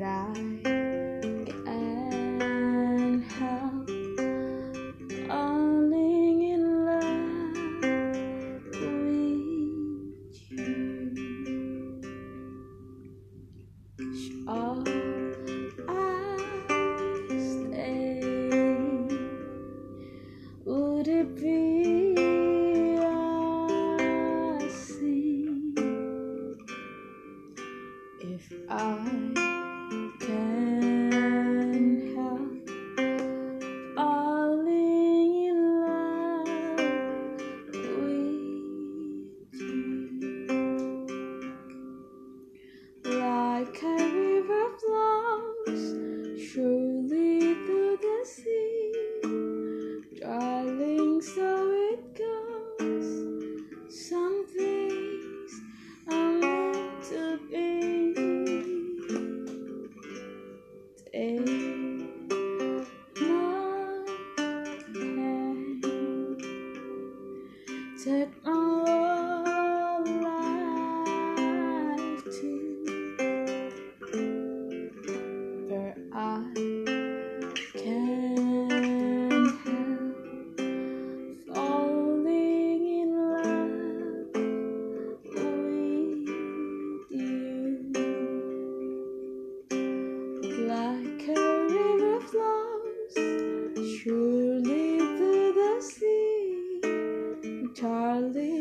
but I can't help falling in love with you. It's all I stay would it be? if I can take my whole life too. But I can't help falling in love with you. Like a darling,